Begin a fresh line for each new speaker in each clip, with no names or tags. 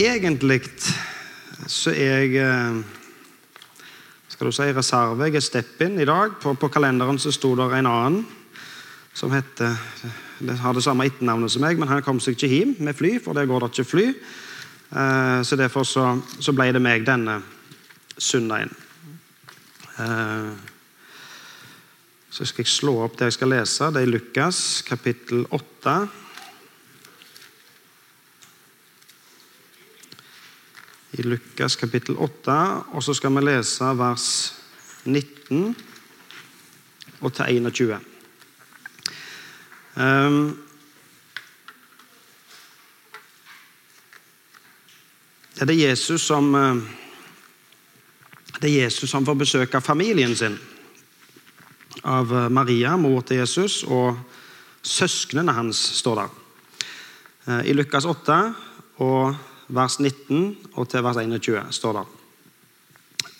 egentlig så er jeg eh, skal du si reserve. Jeg er step-in i dag. På, på kalenderen så sto det en annen som heter det har det samme etternavnet som meg, men han kom seg ikke hjem med fly, for der går det ikke fly. Eh, så derfor så, så ble det meg denne søndagen. Eh, så skal jeg slå opp det jeg skal lese. Det er Lukas kapittel 8. I Lukas kapittel 8, og så skal vi lese vers 19 og til 21. Um, det er Jesus som eh, det er Jesus som får besøk av familien sin. Av eh, Maria, mor til Jesus, og søsknene hans, står der. Eh, I Lukas 8 og vers 19 og til vers 21 står det.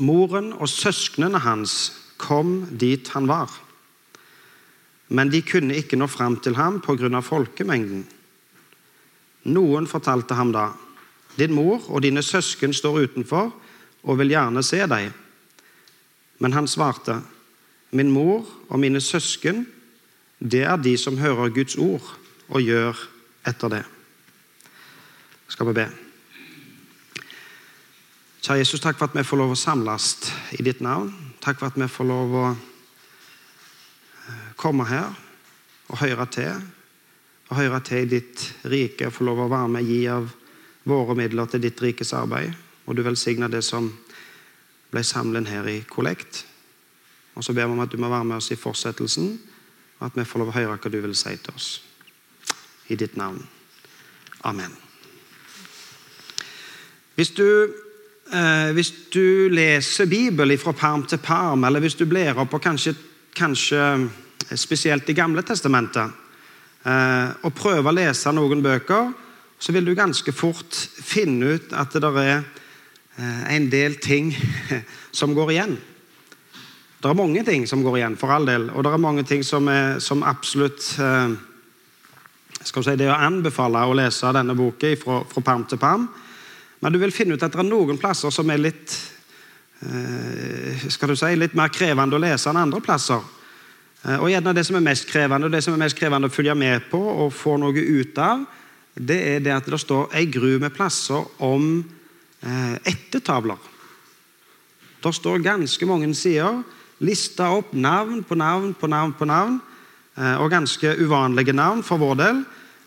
Moren og søsknene hans kom dit han var. Men de kunne ikke nå fram til ham pga. folkemengden. Noen fortalte ham da, 'Din mor og dine søsken står utenfor og vil gjerne se deg.' Men han svarte, 'Min mor og mine søsken, det er de som hører Guds ord og gjør etter det.' Skal vi be. Kjære Jesus, takk for at vi får lov å samles i ditt navn. Takk for at vi får lov å komme her og høre til. Og høre til i ditt rike og få lov å være med og gi av våre midler til ditt rikes arbeid. Og du velsigne det som ble samlet her i kollekt. Og så ber vi om at du må være med oss i fortsettelsen, og at vi får lov å høre hva du vil si til oss. I ditt navn. Amen. Hvis du, eh, hvis du leser Bibelen fra perm til perm, eller hvis du blir opp og kanskje, kanskje spesielt i Gamle testamentet, eh, og prøver å lese noen bøker, så vil du ganske fort finne ut at det er eh, en del ting som går igjen. Det er mange ting som går igjen, for all del, og det er mange ting som, er, som absolutt eh, skal si, Det å anbefale å lese denne boka fra, fra perm til perm, men du vil finne ut at det er noen plasser som er litt skal du si, litt mer krevende å lese enn andre plasser. Eh, og gjerne Det som er mest krevende og det som er mest krevende å følge med på og få noe ut av, det er det at det står ei gru med plasser om eh, ettertavler. Det står ganske mange sider, lista opp navn på navn på navn, på navn, eh, og ganske uvanlige navn for vår del.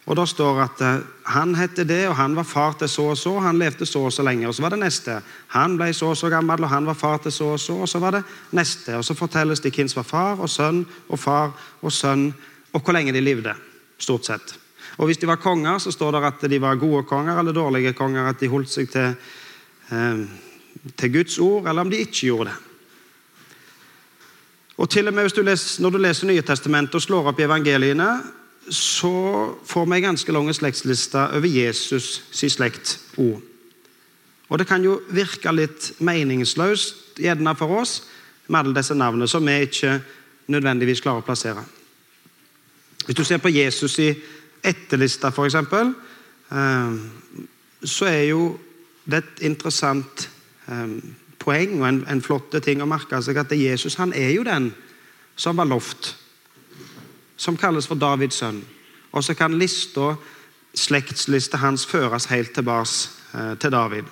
Og Da står at eh, han heter det, og han var far til så og så, han levde så og så lenge. Og så var det neste. Han ble så og så gammel, og han var far til så og så. Og så var det neste. Og så fortelles det hvem som var far og sønn og far og sønn, og hvor lenge de levde. Stort sett. Og Hvis de var konger, så står det at de var gode konger eller dårlige konger. At de holdt seg til, eh, til Guds ord, eller om de ikke gjorde det. Og til og med du leser, Når du leser Nye testamentet og slår opp i evangeliene, så får vi en ganske lang slektsliste over Jesus sin slekt òg. Og det kan jo virke litt meningsløst gjerne for oss med alle disse navnene som vi ikke nødvendigvis klarer å plassere. Hvis du ser på Jesus i etterlista, f.eks., eh, så er jo det et interessant eh, poeng og en, en flott ting å merke seg at Jesus han er jo den som var lovt som kalles for Davids sønn. Og så kan lista, slektslista hans føres helt tilbake eh, til David.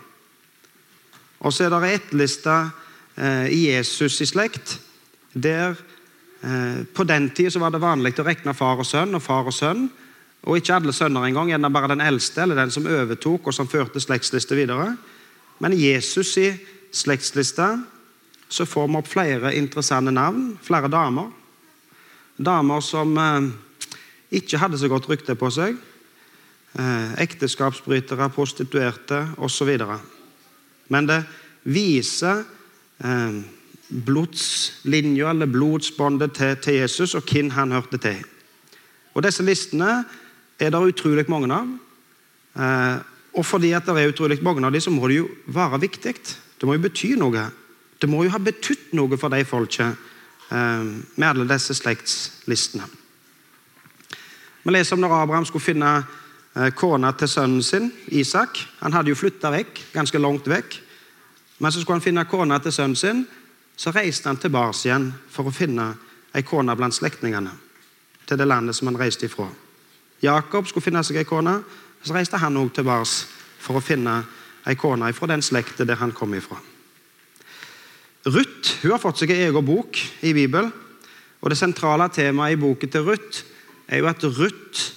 Og så er det ett liste eh, i Jesus i slekt der eh, På den tida var det vanlig å regne far og sønn og far og sønn. Og ikke alle sønner engang, gjerne bare den eldste eller den som overtok og som førte slektsliste videre. Men i Jesus i slektslista så får vi opp flere interessante navn, flere damer. Damer som eh, ikke hadde så godt rykte på seg. Eh, ekteskapsbrytere, prostituerte osv. Men det viser eh, blodslinja, eller blodsbåndet til, til, Jesus, og hvem han hørte til. Og Disse listene er det utrolig mange av. Eh, og fordi at det er utrolig mange av dem, så må det jo være viktig. Det må jo bety noe. Det må jo ha betydd noe for de folka Eh, med alle disse slektslistene. Vi leser om når Abraham skulle finne eh, kona til sønnen sin, Isak. Han hadde jo flytta vekk, ganske langt vekk. Men så skulle han finne kona til sønnen sin. Så reiste han tilbake igjen for å finne ei kone blant slektningene til det landet som han reiste ifra. Jakob skulle finne seg ei kone, så reiste han òg tilbake for å finne ei kone fra den slekta der han kom ifra. Ruth hun har fått seg en egen bok i Bibelen. og Det sentrale temaet i boken til Ruth er jo at Ruth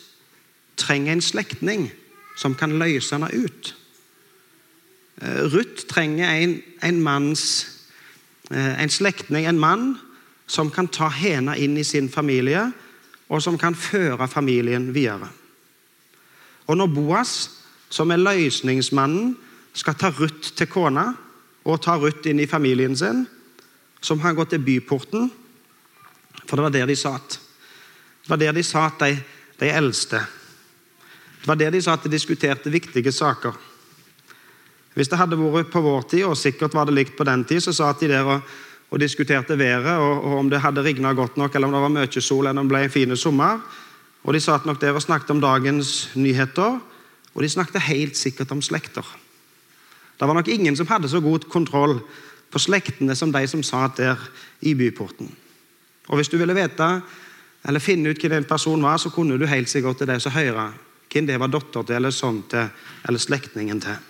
trenger en slektning som kan løse henne ut. Eh, Ruth trenger en, en manns eh, en slektning, en mann, som kan ta henne inn i sin familie, og som kan føre familien videre. Og når Boas, som er løsningsmannen, skal ta Ruth til kona og ta Ruth inn i familien sin, som han gå til byporten, for det var der de satt. Det var der de satt, de, de eldste. Det var der de satt og diskuterte viktige saker. Hvis det hadde vært på vår tid, og sikkert var det likt på den tid, så satt de der og, og diskuterte været, og, og om det hadde rigna godt nok, eller om det var mye sol, eller om det ble en fin sommer. Og De satt nok der og snakket om dagens nyheter, og de snakket helt sikkert om slekter. Det var nok ingen som hadde så god kontroll på slektene som de som satt der i byporten. Og Hvis du ville vite eller finne ut hvem en person var, så kunne du helt sikkert til det høre hvem det var datter til, eller sånn til, eller slektningen til.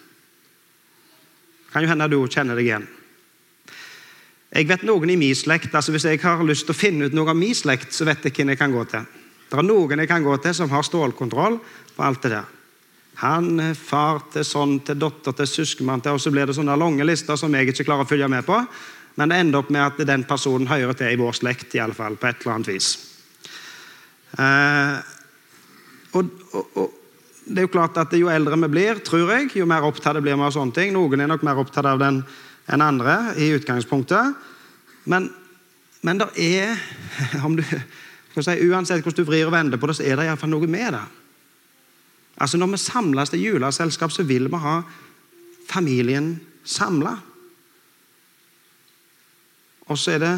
Kan jo hende du kjenner deg igjen. Jeg vet noen i min slekt, altså Hvis jeg har lyst til å finne ut noe av min slekt, så vet jeg hvem jeg kan gå til. Det er noen jeg kan gå til som har stålkontroll på alt det der. Han er far til sånn, til datter, til søskenbarn og så blir det sånne lange lister som jeg ikke klarer å følge med på. Men det ender opp med at den personen hører til i vår slekt, i alle fall, på et eller annet vis. Eh, og, og, og, det er jo klart at Jo eldre vi blir, tror jeg, jo mer opptatt blir vi av sånne ting. Noen er nok mer opptatt av den enn andre i utgangspunktet. Men, men det er om du, si, Uansett hvordan du vrir og vender på det, så er det iallfall noe med det. Altså Når vi samles til juleselskap, så vil vi ha familien samla. Og så er det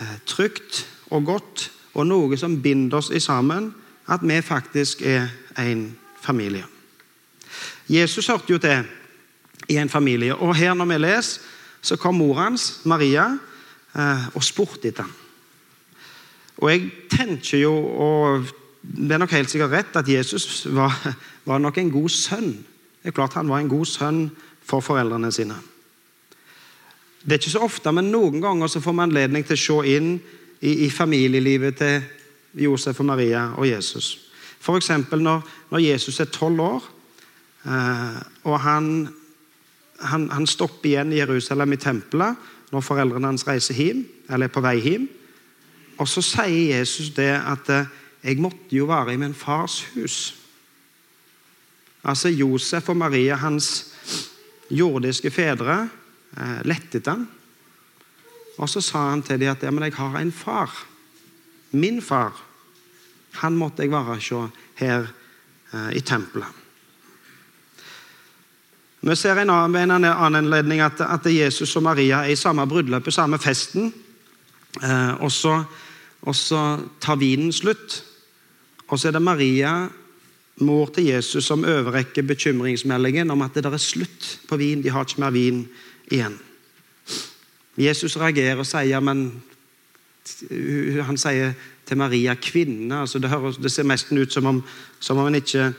eh, trygt og godt og noe som binder oss sammen, at vi faktisk er en familie. Jesus hørte jo til i en familie, og her når vi leser, så kom mor hans, Maria, eh, og spurte etter ham. Og jeg tenker jo, og det er nok helt sikkert rett at Jesus var, var, nok en god sønn. Det er klart Han var en god sønn for foreldrene sine. Det er ikke så ofte, men noen ganger så får vi anledning til å se inn i, i familielivet til Josef og Maria og Jesus. F.eks. Når, når Jesus er tolv år, eh, og han, han, han, stopper igjen i Jerusalem, i tempelet, når foreldrene hans reiser hjem, eller er på vei hjem. Og så sier Jesus det at eh, jeg måtte jo være i min fars hus. Altså Josef og Maria, hans jordiske fedre, eh, lettet han. Og så sa han til dem at ja, men jeg har en far. Min far. Han måtte jeg være hos her eh, i tempelet. Vi ser en annen, en annen anledning at, at, Jesus og Maria er i samme bryllup, samme festen. Eh, og så tar vinen slutt. Og så er det Maria, mor til Jesus, som overrekker bekymringsmeldingen om at det der er slutt på vin. De har ikke mer vin igjen. Jesus reagerer og sier men Han sier til Maria 'kvinne'. altså Det, høres, det ser mest ut som om, som om han ikke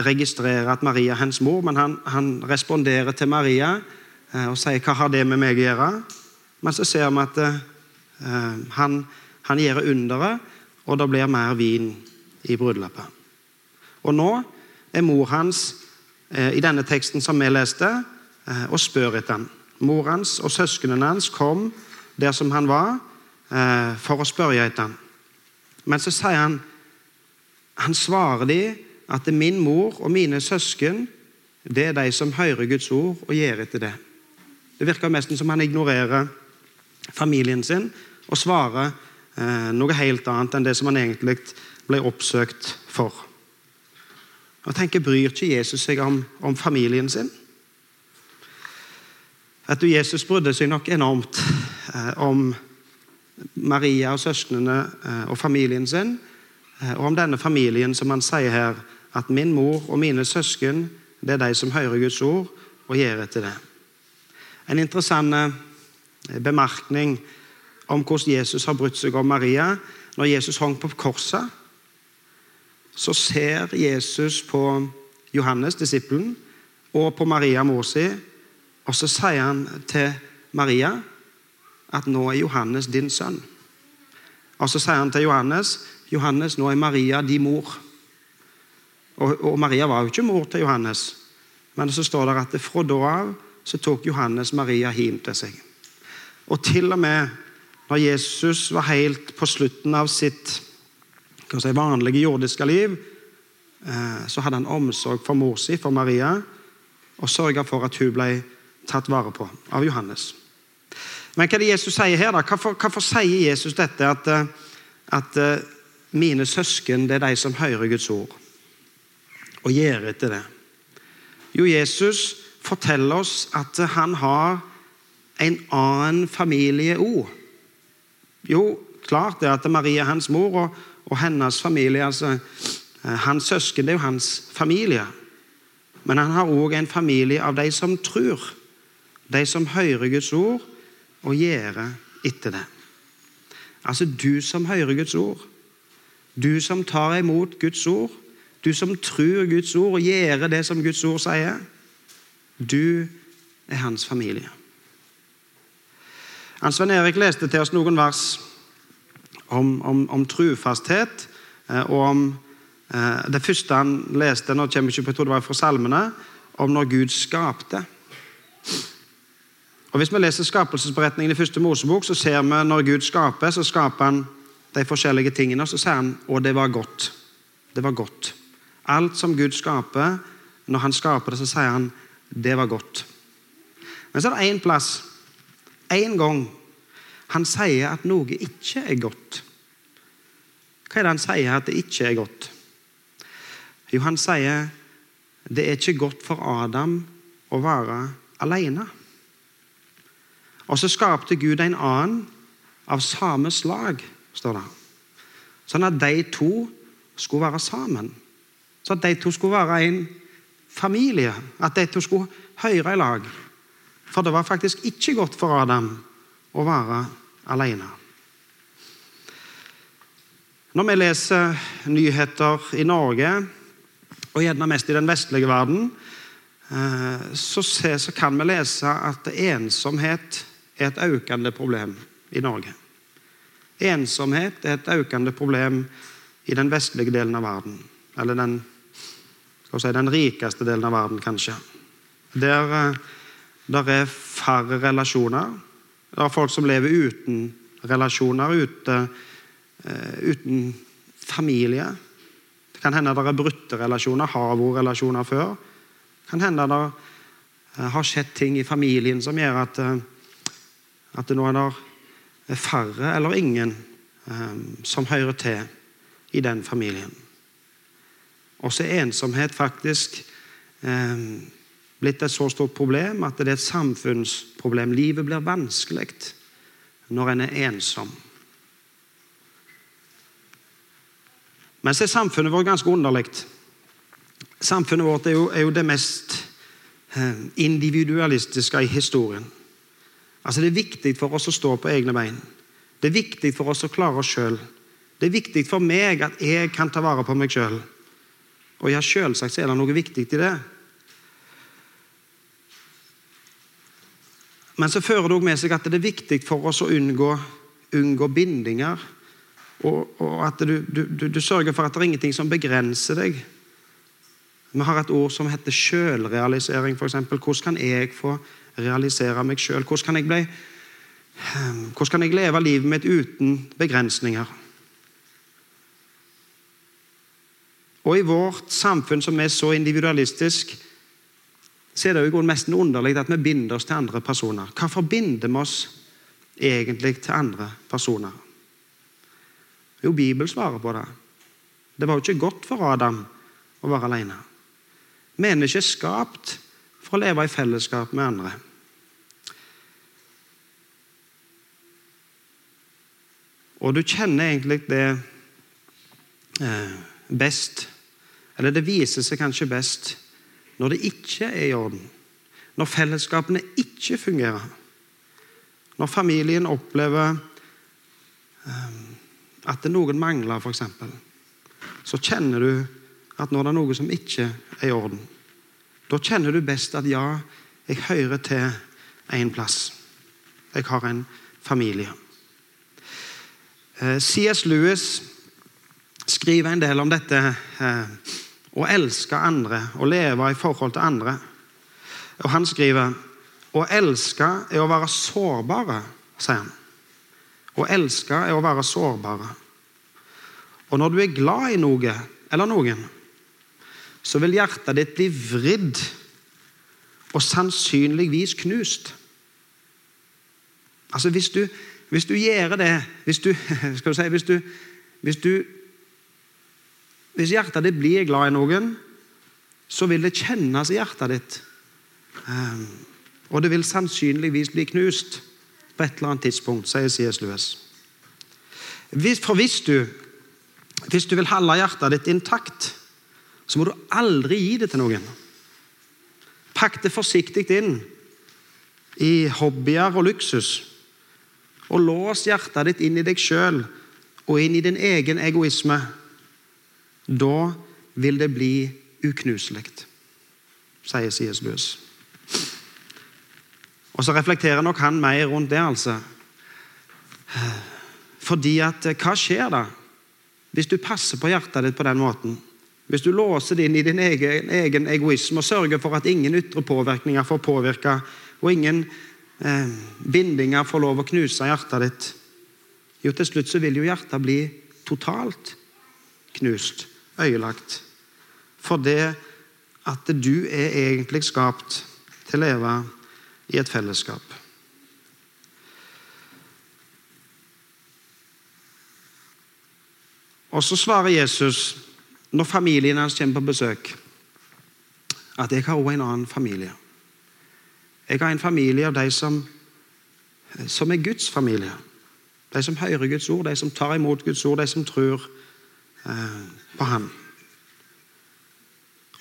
registrerer at Maria er hans mor, men han, han responderer til Maria eh, og sier 'hva har det med meg å gjøre'? Men så ser vi at uh, han, han gjør underet, og det blir mer vin i bryllupet. Og nå er mor hans eh, i denne teksten som vi leste, eh, og spør etter ham. Mor hans og søsknene hans kom der som han var, eh, for å spørre etter ham. Men så sier han Han svarer de at min mor og mine søsken det er de som hører Guds ord og gjør etter det. Det virker mest som han ignorerer familien sin og svarer noe helt annet enn det som han egentlig ble oppsøkt for. Jeg tenker, Bryr ikke Jesus seg om, om familien sin? At Jesus brydde seg nok enormt eh, om Maria og søsknene eh, og familien sin, eh, og om denne familien som han sier her at min mor og mine søsken det er de som hører Guds ord og gjør etter det. En interessant eh, bemerkning om hvordan Jesus har brutt seg om Maria. Når Jesus hang på korset, så ser Jesus på Johannes, disippelen, og på Maria, mor si, og så sier han til Maria at nå er Johannes din sønn. Og så sier han til Johannes Johannes, nå er Maria din mor. Og, og Maria var jo ikke mor til Johannes, men så står det at fra da av så tok Johannes Maria hjem til seg. Og til og med når Jesus var helt på slutten av sitt si, vanlige jordiske liv, eh, så hadde han omsorg for mor si, for Maria, og sørga for at hun ble tatt vare på av Johannes. Men hva er det Jesus sier her? da? Hvorfor, hvorfor sier Jesus dette at, eh, at, eh, mine søsken det er de som hører Guds ord, og gjør etter det? Jo, Jesus forteller oss at han har en annen familie òg. Jo, klart det at Maria er hans mor, og, og hennes familie altså, eh, Hans søsken det er jo hans familie. Men han har òg en familie av de som tror. De som hører Guds ord og gjør etter det. Altså du som hører Guds ord. Du som tar imot Guds ord. Du som tror Guds ord og gjør det som Guds ord sier. Du er hans familie. Hans Svein Erik leste til oss noen vers om, om, om trufasthet. Eh, og om eh, Det første han leste, nå kommer ikke på, jeg tror det var fra salmene, om når Gud skapte. Og Hvis vi leser skapelsesberetningen i første Mosebok, så ser vi når Gud skaper, så skaper han de forskjellige tingene, og så sier han og det var godt. Det var godt. Alt som Gud skaper, når han skaper det, så sier han det var godt. Men så er det én plass, én gang, han sier at noe ikke er godt. Hva er det han sier at det ikke er godt? Jo, han sier det er ikke godt for Adam å være alene. Og så skapte Gud en annen av samme slag, står det. Sånn at de to skulle være sammen. Så at de to skulle være en familie. At de to skulle høre i lag. For det var faktisk ikke godt for Adam å være alene. Når vi leser nyheter i Norge, og gjerne mest i den vestlige verden, eh, så, kan vi lese at ensomhet er et økende problem i Norge. Ensomhet er et økende problem i den vestlige delen av verden. Eller den, si, den rikeste delen av verden, kanskje. Der, eh, der er færre relasjoner. Det er folk som lever uten relasjoner, ute, uh, uten familie. Det kan hende det er brutte relasjoner, har vært relasjoner før. Det kan hende det uh, har skjedd ting i familien som gjør at uh, at nå er det færre eller ingen som hører til i den familien. Også ensomhet faktisk blitt et så stort problem at det er et samfunnsproblem. Livet blir vanskelig når en er ensom. Men så er samfunnet vårt ganske underlig. Samfunnet vårt er jo, er jo det mest individualistiske i historien. Altså Det er viktig for oss å stå på egne bein. Det er viktig for oss å klare oss sjøl. Det er viktig for meg at jeg kan ta vare på meg sjøl. Og ja, selvsagt er det noe viktig i det. Men så fører det òg med seg at det er viktig for oss å unngå, unngå bindinger. Og, og at du, du, du, du, sørger for at det er ingenting som begrenser deg. Vi har et ord som heter sjølrealisering. Hvordan kan jeg få realisere meg sjøl? Hvordan, ehm, hvordan kan jeg leve livet mitt uten begrensninger? Og i vårt samfunn som er så individualistisk, så er det jo mest underlig at vi binder oss til andre personer. Hvorfor binder vi oss egentlig til andre personer? Jo, Bibelen svarer på det. Det var jo ikke godt for Adam å være alene. Mennesket er skapt for å leve i fellesskap med andre. Og du kjenner egentlig det eh, best eller det viser seg kanskje best når det ikke er i orden. Når fellesskapene ikke fungerer. Når familien opplever um, at noen mangler, f.eks., så kjenner du at når det er noe som ikke er i orden. Da kjenner du best at ja, jeg hører til en plass. Jeg har en familie. Eh, C.S. Lewis skriver en del om dette eh, å elske andre, å leve i forhold til andre. Og Han skriver å elske er å være sårbare, sier han. Å elske er å være sårbare. Og når du er glad i noe eller noen, så vil hjertet ditt bli vridd og sannsynligvis knust. Altså Hvis du, hvis du gjør det Hvis du si, hvis du, hvis du hvis hjertet ditt blir glad i noen, så vil det kjennes i hjertet ditt. Um, og det vil sannsynligvis bli knust på et eller annet tidspunkt, sier C.S. Lewis. For hvis du, hvis du vil holde hjertet ditt intakt, så må du aldri gi det til noen. Pakk det forsiktig inn i hobbyer og luksus. Og lås hjertet ditt inn i deg sjøl og inn i din egen egoisme. Da vil det bli uknuselig, sier C.S. Lewis. Og så reflekterer nok han mer rundt det, altså. Fordi at eh, hva skjer da hvis du passer på hjertet ditt på den måten? Hvis du låser det inn i din egen, egen egoisme og sørger for at ingen ytre påvirkninger får påvirke, og ingen eh, bindinger får lov å knuse hjertet ditt, jo til slutt så vil jo hjertet bli totalt knust, øyelagt. For det at du er egentlig skapt til å leve i et fellesskap. Og så svarer Jesus når familien hans kommer på besøk, at jeg har også en annen familie. Jeg har en familie av de som, som er Guds familie. De som hører Guds ord, de som tar imot Guds ord, de som tror eh, på Han.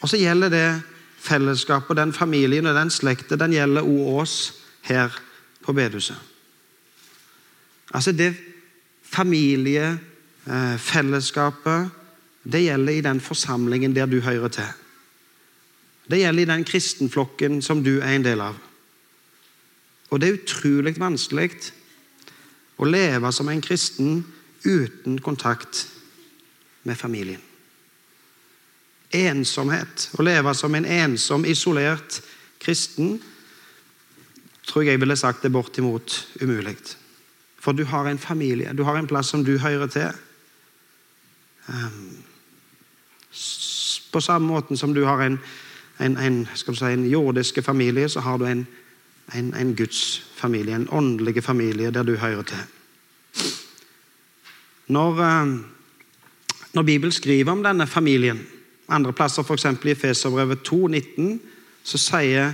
Og så gjelder det fellesskapet, den familien og den slekten, den gjelder òg oss her på bedehuset. Altså det familiefellesskapet det gjelder i den forsamlingen der du hører til. Det gjelder i den kristenflokken som du er en del av. Og det er utrolig vanskelig å leve som en kristen uten kontakt med familien. Ensomhet. Å leve som en ensom, isolert kristen tror jeg ville sagt det bortimot umulig. For du har en familie, du har en plass som du hører til. Um, på samme måte som du har en, en, en, si, en jordiske familie, så har du en, en, en Guds familie, en åndelig familie der du hører til. Når, eh, når Bibelen skriver om denne familien, andre plasser f.eks. i Feserbrevet 2,19, så sier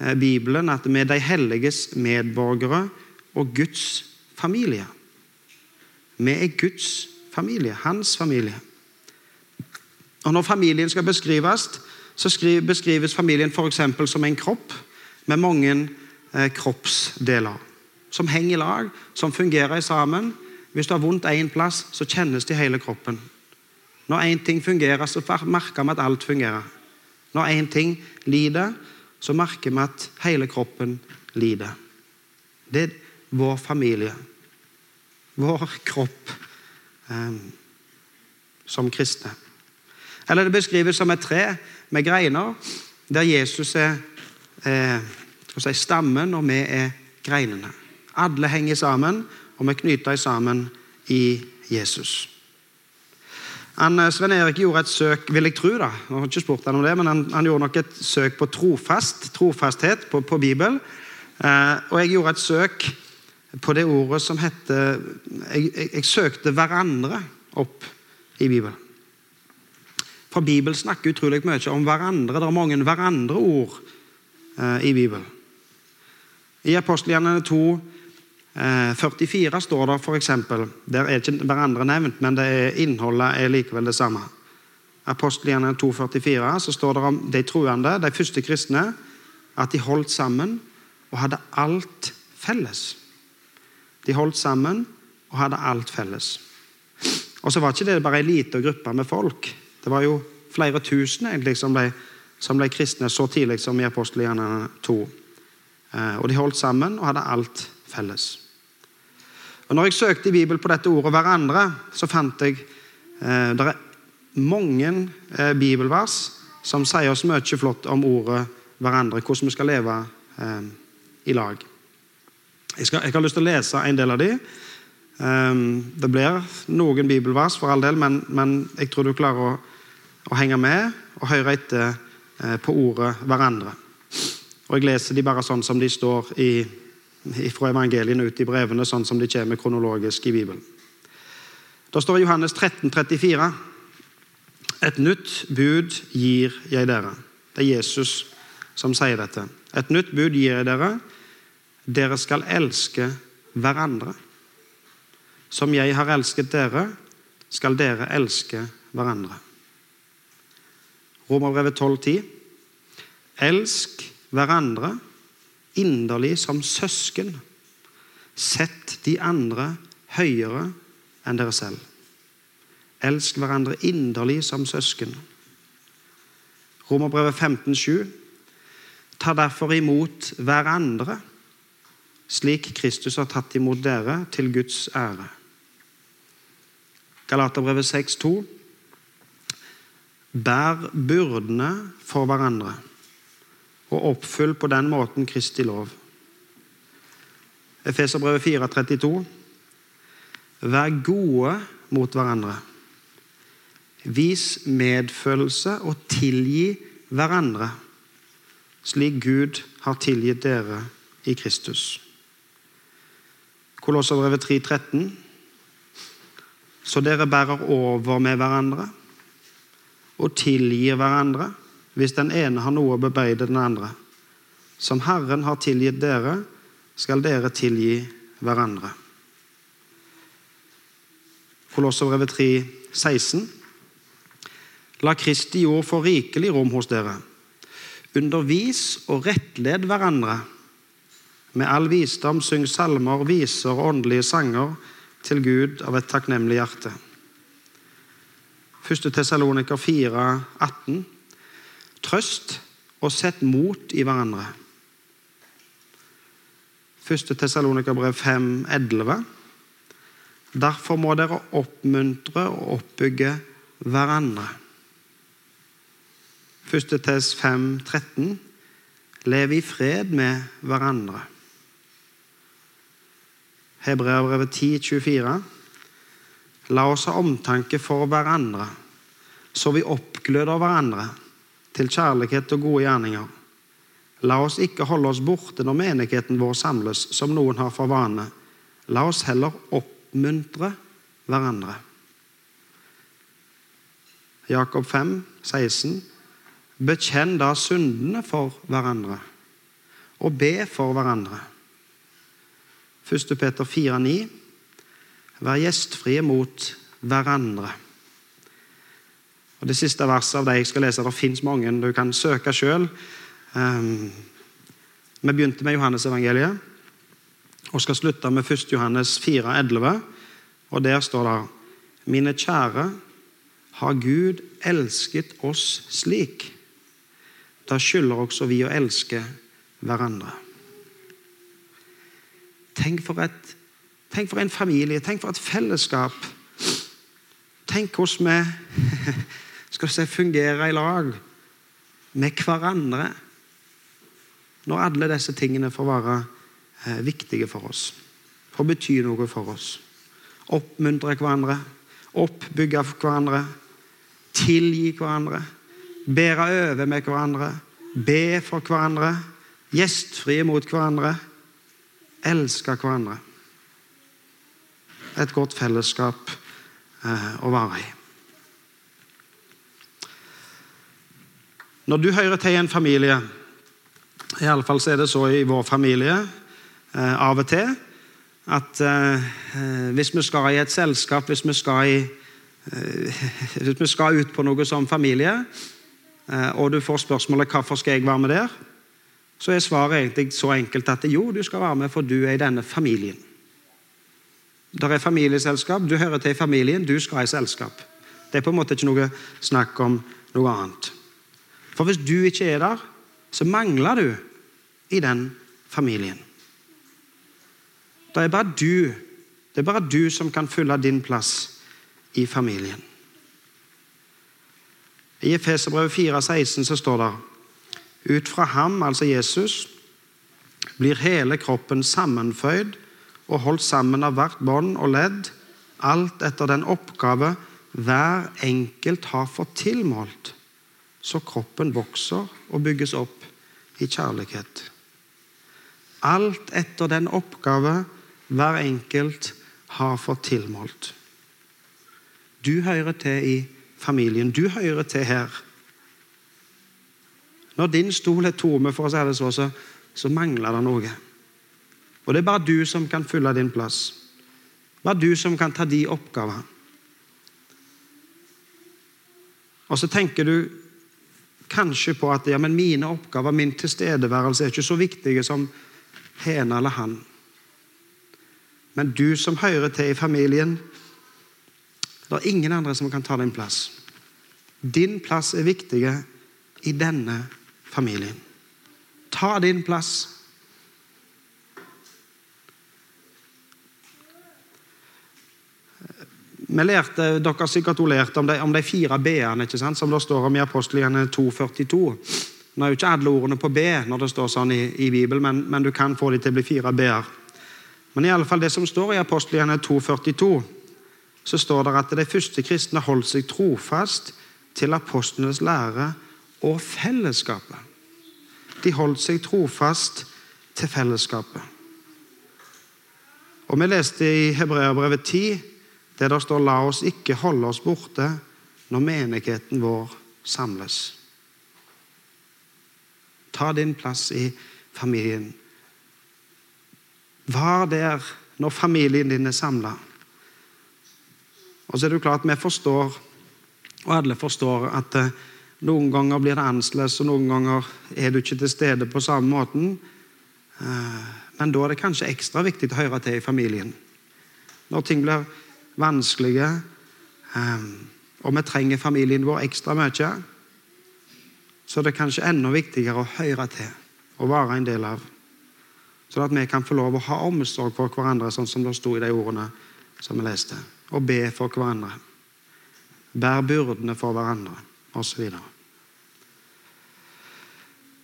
eh, Bibelen at vi er de helliges medborgere og Guds familie. Vi er Guds familie, hans familie. Og Når familien skal beskrives, så beskrives familien f.eks. som en kropp med mange eh, kroppsdeler. Som henger i lag, som fungerer sammen. Hvis du har vondt én plass, så kjennes det i hele kroppen. Når én ting fungerer, så merker vi at alt fungerer. Når én ting lider, så merker vi at hele kroppen lider. Det er vår familie. Vår kropp eh, som kristne. Eller det beskrives som et tre med greiner, der Jesus er eh, si, stammen, og vi er greinene. Alle henger sammen, og vi knyter sammen i Jesus. Han, eh, Sven Erik gjorde et søk, vil jeg tro, da. Jeg har ikke spurt han om det, men han, han gjorde nok et søk på trofast, trofasthet på, på Bibelen. Eh, og jeg gjorde et søk på det ordet som heter jeg, jeg, jeg søkte 'hverandre' opp i Bibelen. For Bibelen snakker utrolig mye om hverandre. Det er mange hverandre-ord eh, i Bibelen. I apostelgjerningene 2, eh, 44 står det f.eks. Der er ikke hverandre nevnt, men er innholdet er likevel det samme. apostelgjerningene 2,44, så står det om de troende, de første kristne, at de holdt sammen og hadde alt felles. De holdt sammen og hadde alt felles. Og så var ikke det bare ei lita gruppe med folk. Det var jo flere tusen egentlig som ble, som ble kristne så tidlig som i apostelgjerningene 2. Eh, og de holdt sammen og hadde alt felles. Og når jeg søkte i Bibelen på dette ordet 'hverandre', så fant jeg eh, det er mange eh, bibelvers som sier oss mye flott om ordet 'hverandre', hvordan vi skal leve eh, i lag. Jeg, skal, jeg, har lyst til å lese en del av de. Um, det blir noen bibelvers, for all del, men, men jeg tror du klarer å, å, henge med og høre etter eh, på ordet 'hverandre'. Og Jeg leser de bare sånn som de står i fra evangeliene ut i brevene, sånn som de kommer kronologisk i Bibelen. Da står Johannes 13, 34 Et nytt bud gir jeg dere. Det er Jesus som sier dette. Et nytt bud gir jeg dere. Dere skal elske hverandre. Som jeg har elsket dere, skal dere elske hverandre. Romerbrevet 12,10. Elsk hverandre inderlig som søsken. Sett de andre høyere enn dere selv. Elsk hverandre inderlig som søsken. Romerbrevet 15,7. Ta derfor imot hverandre, slik Kristus har tatt imot dere, til Guds ære. Galaterbrevet 6,2. Bær byrdene for hverandre og oppfyll på den måten Kristi lov. Efeserbrevet 4,32. Vær gode mot hverandre. Vis medfølelse og tilgi hverandre, slik Gud har tilgitt dere i Kristus. Kolosserbrevet 3,13. Så dere bærer over med hverandre og tilgir hverandre hvis den ene har noe å bebeide den andre. Som Herren har tilgitt dere, skal dere tilgi hverandre. Kolosserbrevet 3, 16. La Kristi ord få rikelig rom hos dere. Undervis og rettled hverandre. Med all visdom syng salmer, viser og åndelige sanger til Gud av et takknemlig hjerte. 1. Tessaloniker 4, 18. Trøst og sett mot i hverandre. 1. Tessalonikerbrev 5, 11. Derfor må dere oppmuntre og oppbygge hverandre. 1. Tess 5, 13. Lev i fred med hverandre. Hebreabrevet 10, 24. La oss ha omtanke for hverandre, så vi oppgløder hverandre til kjærlighet og gode gjerninger. La oss ikke holde oss borte når menigheten vår samles, som noen har for vane. La oss heller oppmuntre hverandre. Jakob 5, 16. Bekjenn da syndene for hverandre, og be for hverandre. 1. Peter 4, 9. Vær gjestfrie mot hverandre. Og Det siste verset av det jeg skal lese, det fins mange. Du kan søke sjøl. Um, ehm, vi begynte med Johannesevangeliet og skal slutte med 1. Johannes 4, 11. Og der står det Mine kjære, har Gud elsket oss slik? Da skylder også vi å elske hverandre. Tenk for, et, tenk for en familie, tenk for et fellesskap. Tenk hvordan vi skal si, fungere i lag med hverandre. Når alle disse tingene får være eh, viktige for oss, får bety noe for oss. Oppmuntre hverandre, oppbygge hverandre, tilgi hverandre, bære over med hverandre, be for hverandre, gjestfrie mot hverandre, elske hverandre. Et godt fellesskap eh, å være i. Når du hører til en familie, i alle fall så er det så i vår familie eh, av og til, at eh, hvis vi skal i et selskap, hvis vi skal i eh, Hvis vi skal ut på noe som familie, eh, og du får spørsmålet hvorfor skal jeg være med der, så er svaret egentlig så enkelt at jo, du skal være med, for du er i denne familien. Der er familieselskap, du hører til i familien, du skal i selskap. Det er på en måte ikke noe snakk om noe annet. For hvis du ikke er der, så mangler du i den familien. Det er bare du det er bare du som kan fylle din plass i familien. I Efeserbrevet 4,16 så står det ut fra ham, altså Jesus, blir hele kroppen sammenføyd og holdt sammen av hvert bånd og ledd, alt etter den oppgave hver enkelt har fått tilmålt, så kroppen vokser og bygges opp i kjærlighet. Alt etter den oppgave hver enkelt har fått tilmålt. Du hører til i familien. Du hører til her. Når din stol er tomme, for å si det så, så, så mangler det noe. Og det er bare du som kan fylle din plass. Bare du som kan ta de oppgavene. Og så tenker du kanskje på at ja, men mine oppgaver, min tilstedeværelse, er ikke så viktige som henne eller han. Men du som hører til i familien, det er ingen andre som kan ta din plass. Din plass er viktig i denne familien. Ta din plass. Vi lærte, Dere har sikkert lært om de, om de fire b-ene som det står om i apostlene 2.42. Nå er jo ikke alle ordene på B når det står sånn i, i Bibelen, men, men, du kan få dem til å bli fire b-er. Men i alle fall det som står i apostlene 2.42, så står det at de første kristne holdt seg trofast til apostlenes lære og fellesskapet. De holdt seg trofast til fellesskapet. Og Vi leste i Hebreabrevet 10 der det står 'La oss ikke holde oss borte når menigheten vår samles'. Ta din plass i familien. Vær der når familien din er samla. Og så er det jo klart vi forstår, og alle forstår, at eh, noen ganger blir det annerledes, og noen ganger er du ikke til stede på samme måten. Eh, men da er det kanskje ekstra viktig å høre til i familien. Når ting blir vanskelige, eh, og vi trenger familien vår ekstra mye, så er det kanskje enda viktigere å høre til og være en del av. Sånn at vi kan få lov å ha omsorg for hverandre, sånn som det sto i de ordene som vi leste. Og be for hverandre. Bær byrdene for hverandre, osv. Så,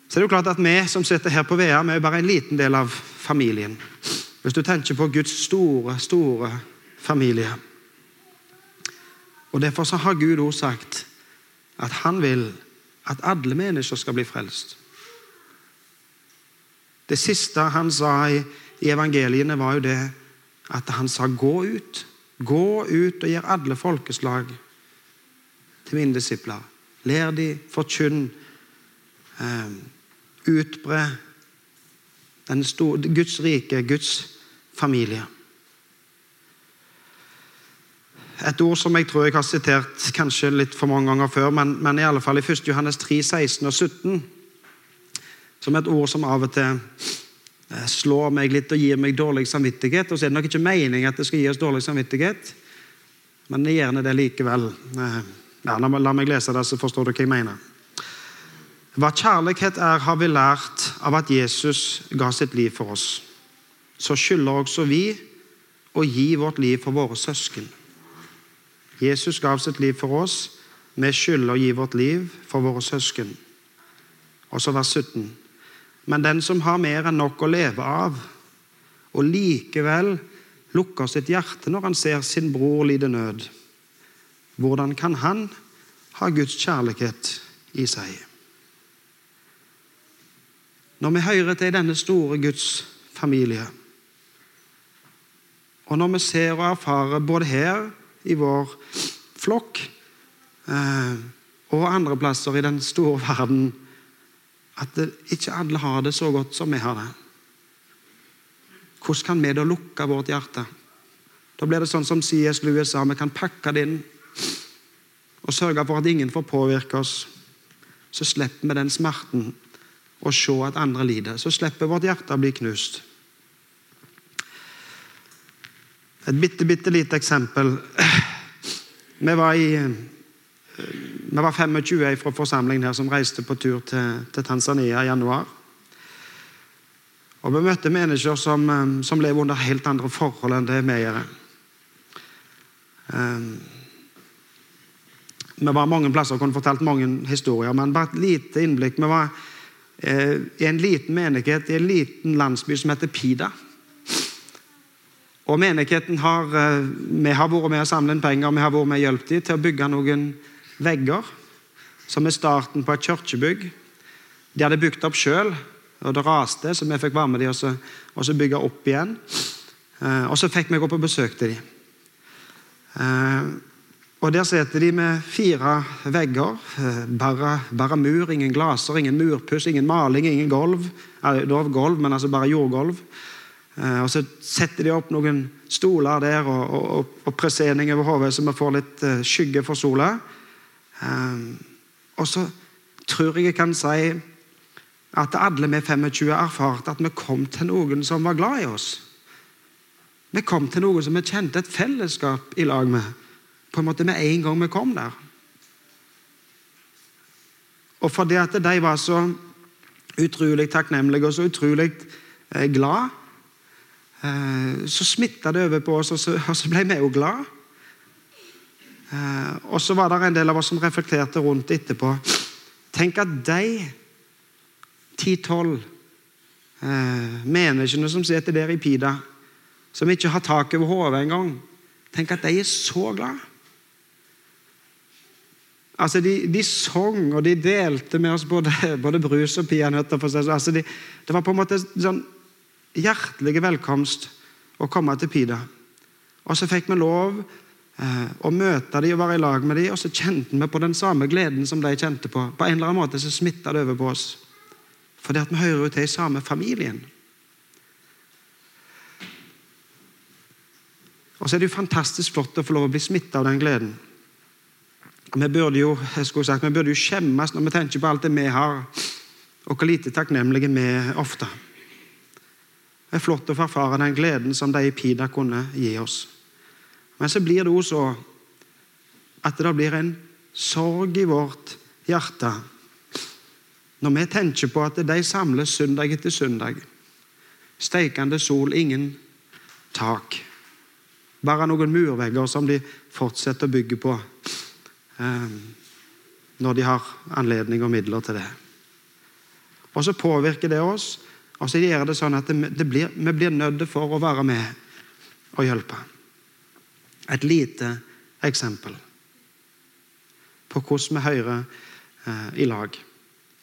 så er jo klart at Vi som sitter her på Vea, vi er bare en liten del av familien. Hvis du tenker på Guds store, store familie. Og Derfor så har Gud også sagt at han vil at alle mennesker skal bli frelst. Det siste han sa i, evangeliene, var jo det at han sa 'gå ut'. Gå ut og gjør alle folkeslag til mine disipler. Lær de, forkynn, eh, utbre Guds rike, Guds familie. Et ord som jeg tror jeg har sitert kanskje litt for mange ganger før, men, men i alle fall i 1. Johannes 3, 16 og 17 som et ord som av og til eh, slår meg litt og gir meg dårlig samvittighet. Og så er det nok ikke meningen at det skal gi oss dårlig samvittighet, men det gjerne det likevel. Eh, ja, la, meg lese det, så forstår du hva jeg mener. Hva kjærlighet er, har vi lært av at Jesus ga sitt liv for oss. Så skylder også vi å gi vårt liv for våre søsken. Jesus gav sitt liv for oss. Vi skylder å gi vårt liv for våre søsken. Og så vers 17. Men den som har mer enn nok å leve av, og likevel lukker sitt hjerte når han ser sin bror lide nød, hvordan kan han ha Guds kjærlighet i seg? Når vi hører til denne store Guds familie, og når vi ser og erfarer både her i vår flokk eh, og andre plasser i den store verden at ikke alle har det så godt som vi har det. Hvordan kan vi da lukke vårt hjerte? Da blir det sånn som CS Lewis sa, vi kan pakke det inn. og sørge for at ingen får påvirke oss, så slipper vi den smerten og se at andre lider. Så slipper vårt hjerte å bli knust. Et bitte, bitte lite eksempel. Vi var, i, vi var 25 fra forsamlingen her som reiste på tur til, til Tanzania i januar. Og Vi møtte mennesker som, som, lever under helt andre forhold enn det vi gjør. Um, vi var mange plasser og kunne fortalt mange historier, men bare et lite innblikk. Vi var eh, i en liten menighet i en liten landsby som heter Pida. Og menigheten har, eh, Vi har vært med å samle inn penger vi har vært med og hjulpet dem til å bygge noen vegger, som er starten på et kirkebygg. De hadde bygd opp sjøl, og det raste, så vi fikk være med dem og så bygge opp igjen. Eh, og så fikk vi gå på besøk til dem. Og Der sitter de med fire vegger. Eh, bare, bare mur, ingen glaser, ingen murpuss, ingen maling, ingen gulv. Gulv, men altså bare jordgulv. Eh, og Så setter de opp noen stoler der og, og, og presenning over hodet, så vi får litt eh, skygge for sola. Og så tror jeg jeg kan si at alle vi 25 erfarte at vi kom til noen som var glad i oss. Vi kom til noen som vi kjente et fellesskap i lag med på en måte med en gang vi kom der. Og fordi at de var så utrolig takknemlige og så utrolig eh, glad, eh, så smitta det over på oss, og så, ble vi jo glad. Eh, og så var det en del av oss som reflekterte rundt etterpå. Tenk at de 10-12 menneskene som sitter der i Pida, som ikke har tak over hodet engang, tenk at de er så glad. Altså, de, de sang, og de delte med oss både, både brus og peanøtter. Altså, de, det var på en måte sånn hjertelig velkomst å komme til Pida. Og så fikk vi lov eh, å møte dem og være i lag med dem, og så kjente vi på den samme gleden som de kjente på. På en eller annen måte så smitta det over på oss. Fordi at vi hører jo til i samme familien. Og så er det jo fantastisk flott å få lov å bli smitta av den gleden. Vi burde, jo, sagt, vi burde jo skjemmes når vi tenker på alt det vi har, og hvor lite takknemlige vi er ofte. Det er flott å få erfare den gleden som de i Pida kunne gi oss. Men så blir det også så at det blir en sorg i vårt hjerte når vi tenker på at de samles søndag etter søndag. Steikende sol, ingen tak. Bare noen murvegger som de fortsetter å bygge på. Eh, når de har anledning og midler til det. Og så påvirker det oss, og så gjør det sånn at det blir, vi blir nødt for å være med og hjelpe. Et lite eksempel på hvordan vi hører eh, i lag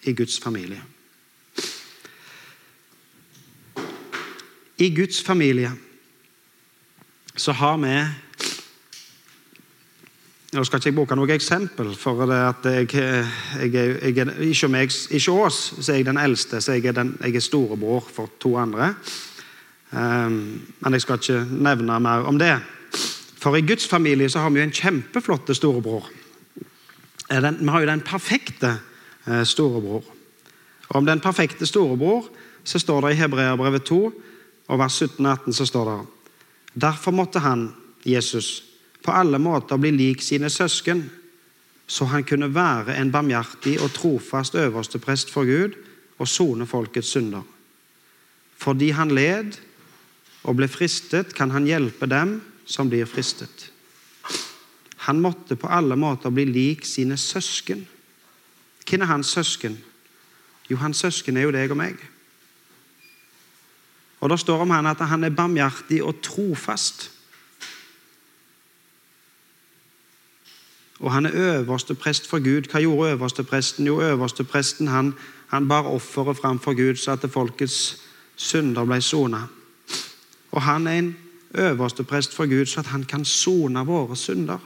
i Guds familie. I Guds familie så har vi nå skal ikke jeg bruke noe eksempel, for jeg, jeg, jeg, ikke, jeg, ikke oss, så er jeg den eldste, så jeg er, den, jeg er storebror for to andre. Um, men jeg skal ikke nevne mer om det. For i Guds familie så har vi jo en kjempeflott storebror. Den, vi har jo den perfekte eh, storebror. Og Om den perfekte storebror så står det i Hebreabrevet 2, og vers 17-18 så står det Derfor måtte han, Jesus, på alle måter bli lik sine søsken, så han kunne være en barmhjertig og trofast øverste prest for Gud og sone folkets synder. Fordi han led og ble fristet, kan han hjelpe dem som blir fristet. Han måtte på alle måter bli lik sine søsken. Hvem er hans søsken? Jo, hans søsken er jo deg og meg. Og Det står om han at han er barmhjertig og trofast. Og han er øverste prest for Gud. Hva gjorde øverste presten? Jo, øverste presten han, han bar offeret framfor Gud, så at folkets synder ble sona. Og han er en øverste prest for Gud, så at han kan sone våre synder.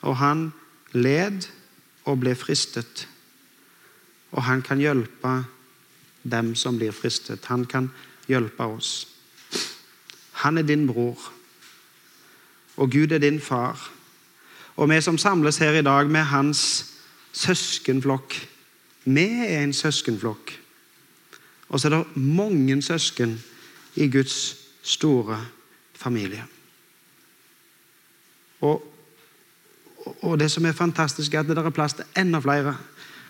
Og han led og ble fristet. Og han kan hjelpe dem som blir fristet. Han kan hjelpe oss. Han er din bror og Gud er din far. Og vi som samles her i dag med hans søskenflokk Vi er en søskenflokk. Og så er det mange søsken i Guds store familie. Og, og det som er fantastisk, er at det er plass til enda flere.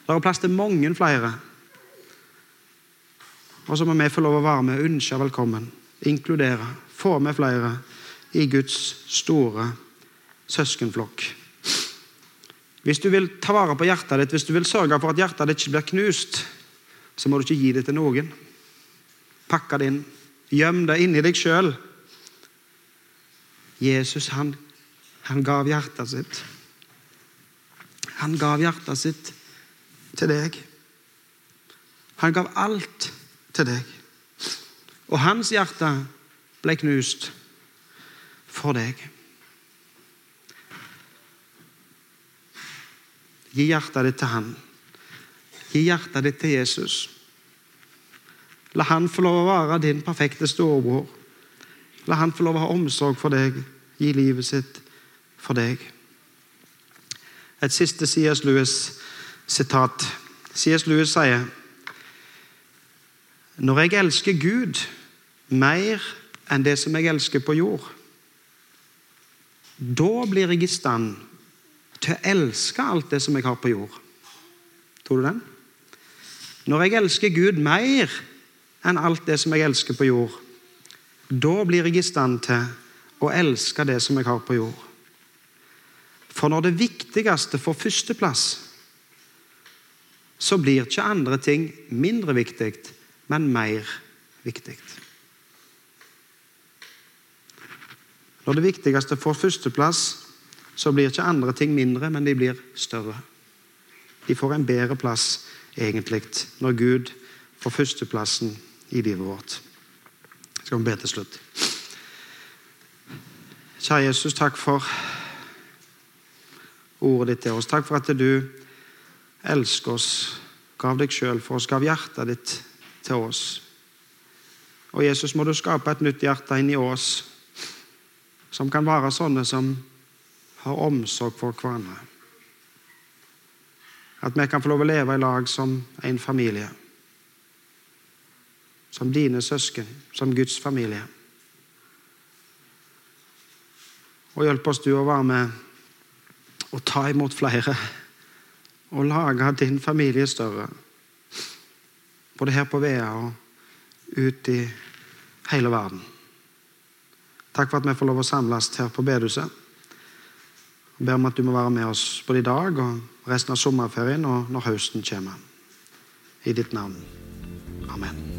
Det er plass til mange flere. Og så må vi få lov å være med og ønske velkommen, inkludere, få med flere i Guds store søskenflokk. Hvis du vil ta vare på hjertet ditt, hvis du vil sørge for at hjertet ditt ikke blir knust, så må du ikke gi det til noen. Pakke det inn. Gjem det inni deg sjøl. Jesus, han, han gav hjertet sitt. Han gav hjertet sitt til deg. Han gav alt til deg. Og hans hjerte ble knust for deg. Gi hjertet ditt til han. Gi hjertet ditt til Jesus. La han få lov å være din perfekte storebror. La han få lov å ha omsorg for deg, gi livet sitt for deg. Et siste C.S. Lewis-sitat. C.S. Lewis sier Når jeg elsker Gud mer enn det som jeg elsker på jord, da blir jeg i stand til å elske alt det som jeg har på jord. Tror du den? Når jeg elsker Gud mer enn alt det som jeg elsker på jord, da blir jeg i stand til å elske det som jeg har på jord. For når det viktigste får førsteplass, så blir ikke andre ting mindre viktig, men mer viktig. Når det viktigste får førsteplass, så blir ikke andre ting mindre, men de blir større. De får en bedre plass, egentlig, når Gud får førsteplassen i livet vårt. Skal vi be til slutt. Kjære Jesus, takk for ordet ditt til oss. Takk for at du elsker oss, gav deg sjøl for oss, gav hjertet ditt til oss. Og Jesus, må du skape et nytt hjerte inni oss, som kan være sånne som har omsorg for hverandre. At vi kan få lov å leve i lag som en familie. Som dine søsken, som Guds familie. Og hjelp oss du å være med og ta imot flere. Og lage din familie større. Både her på Vea og ut i hele verden. Takk for at vi får lov å samles her på bedehuset. Jeg ber om at du må være med oss både i dag og resten av sommerferien og når høsten kommer. I ditt navn. Amen.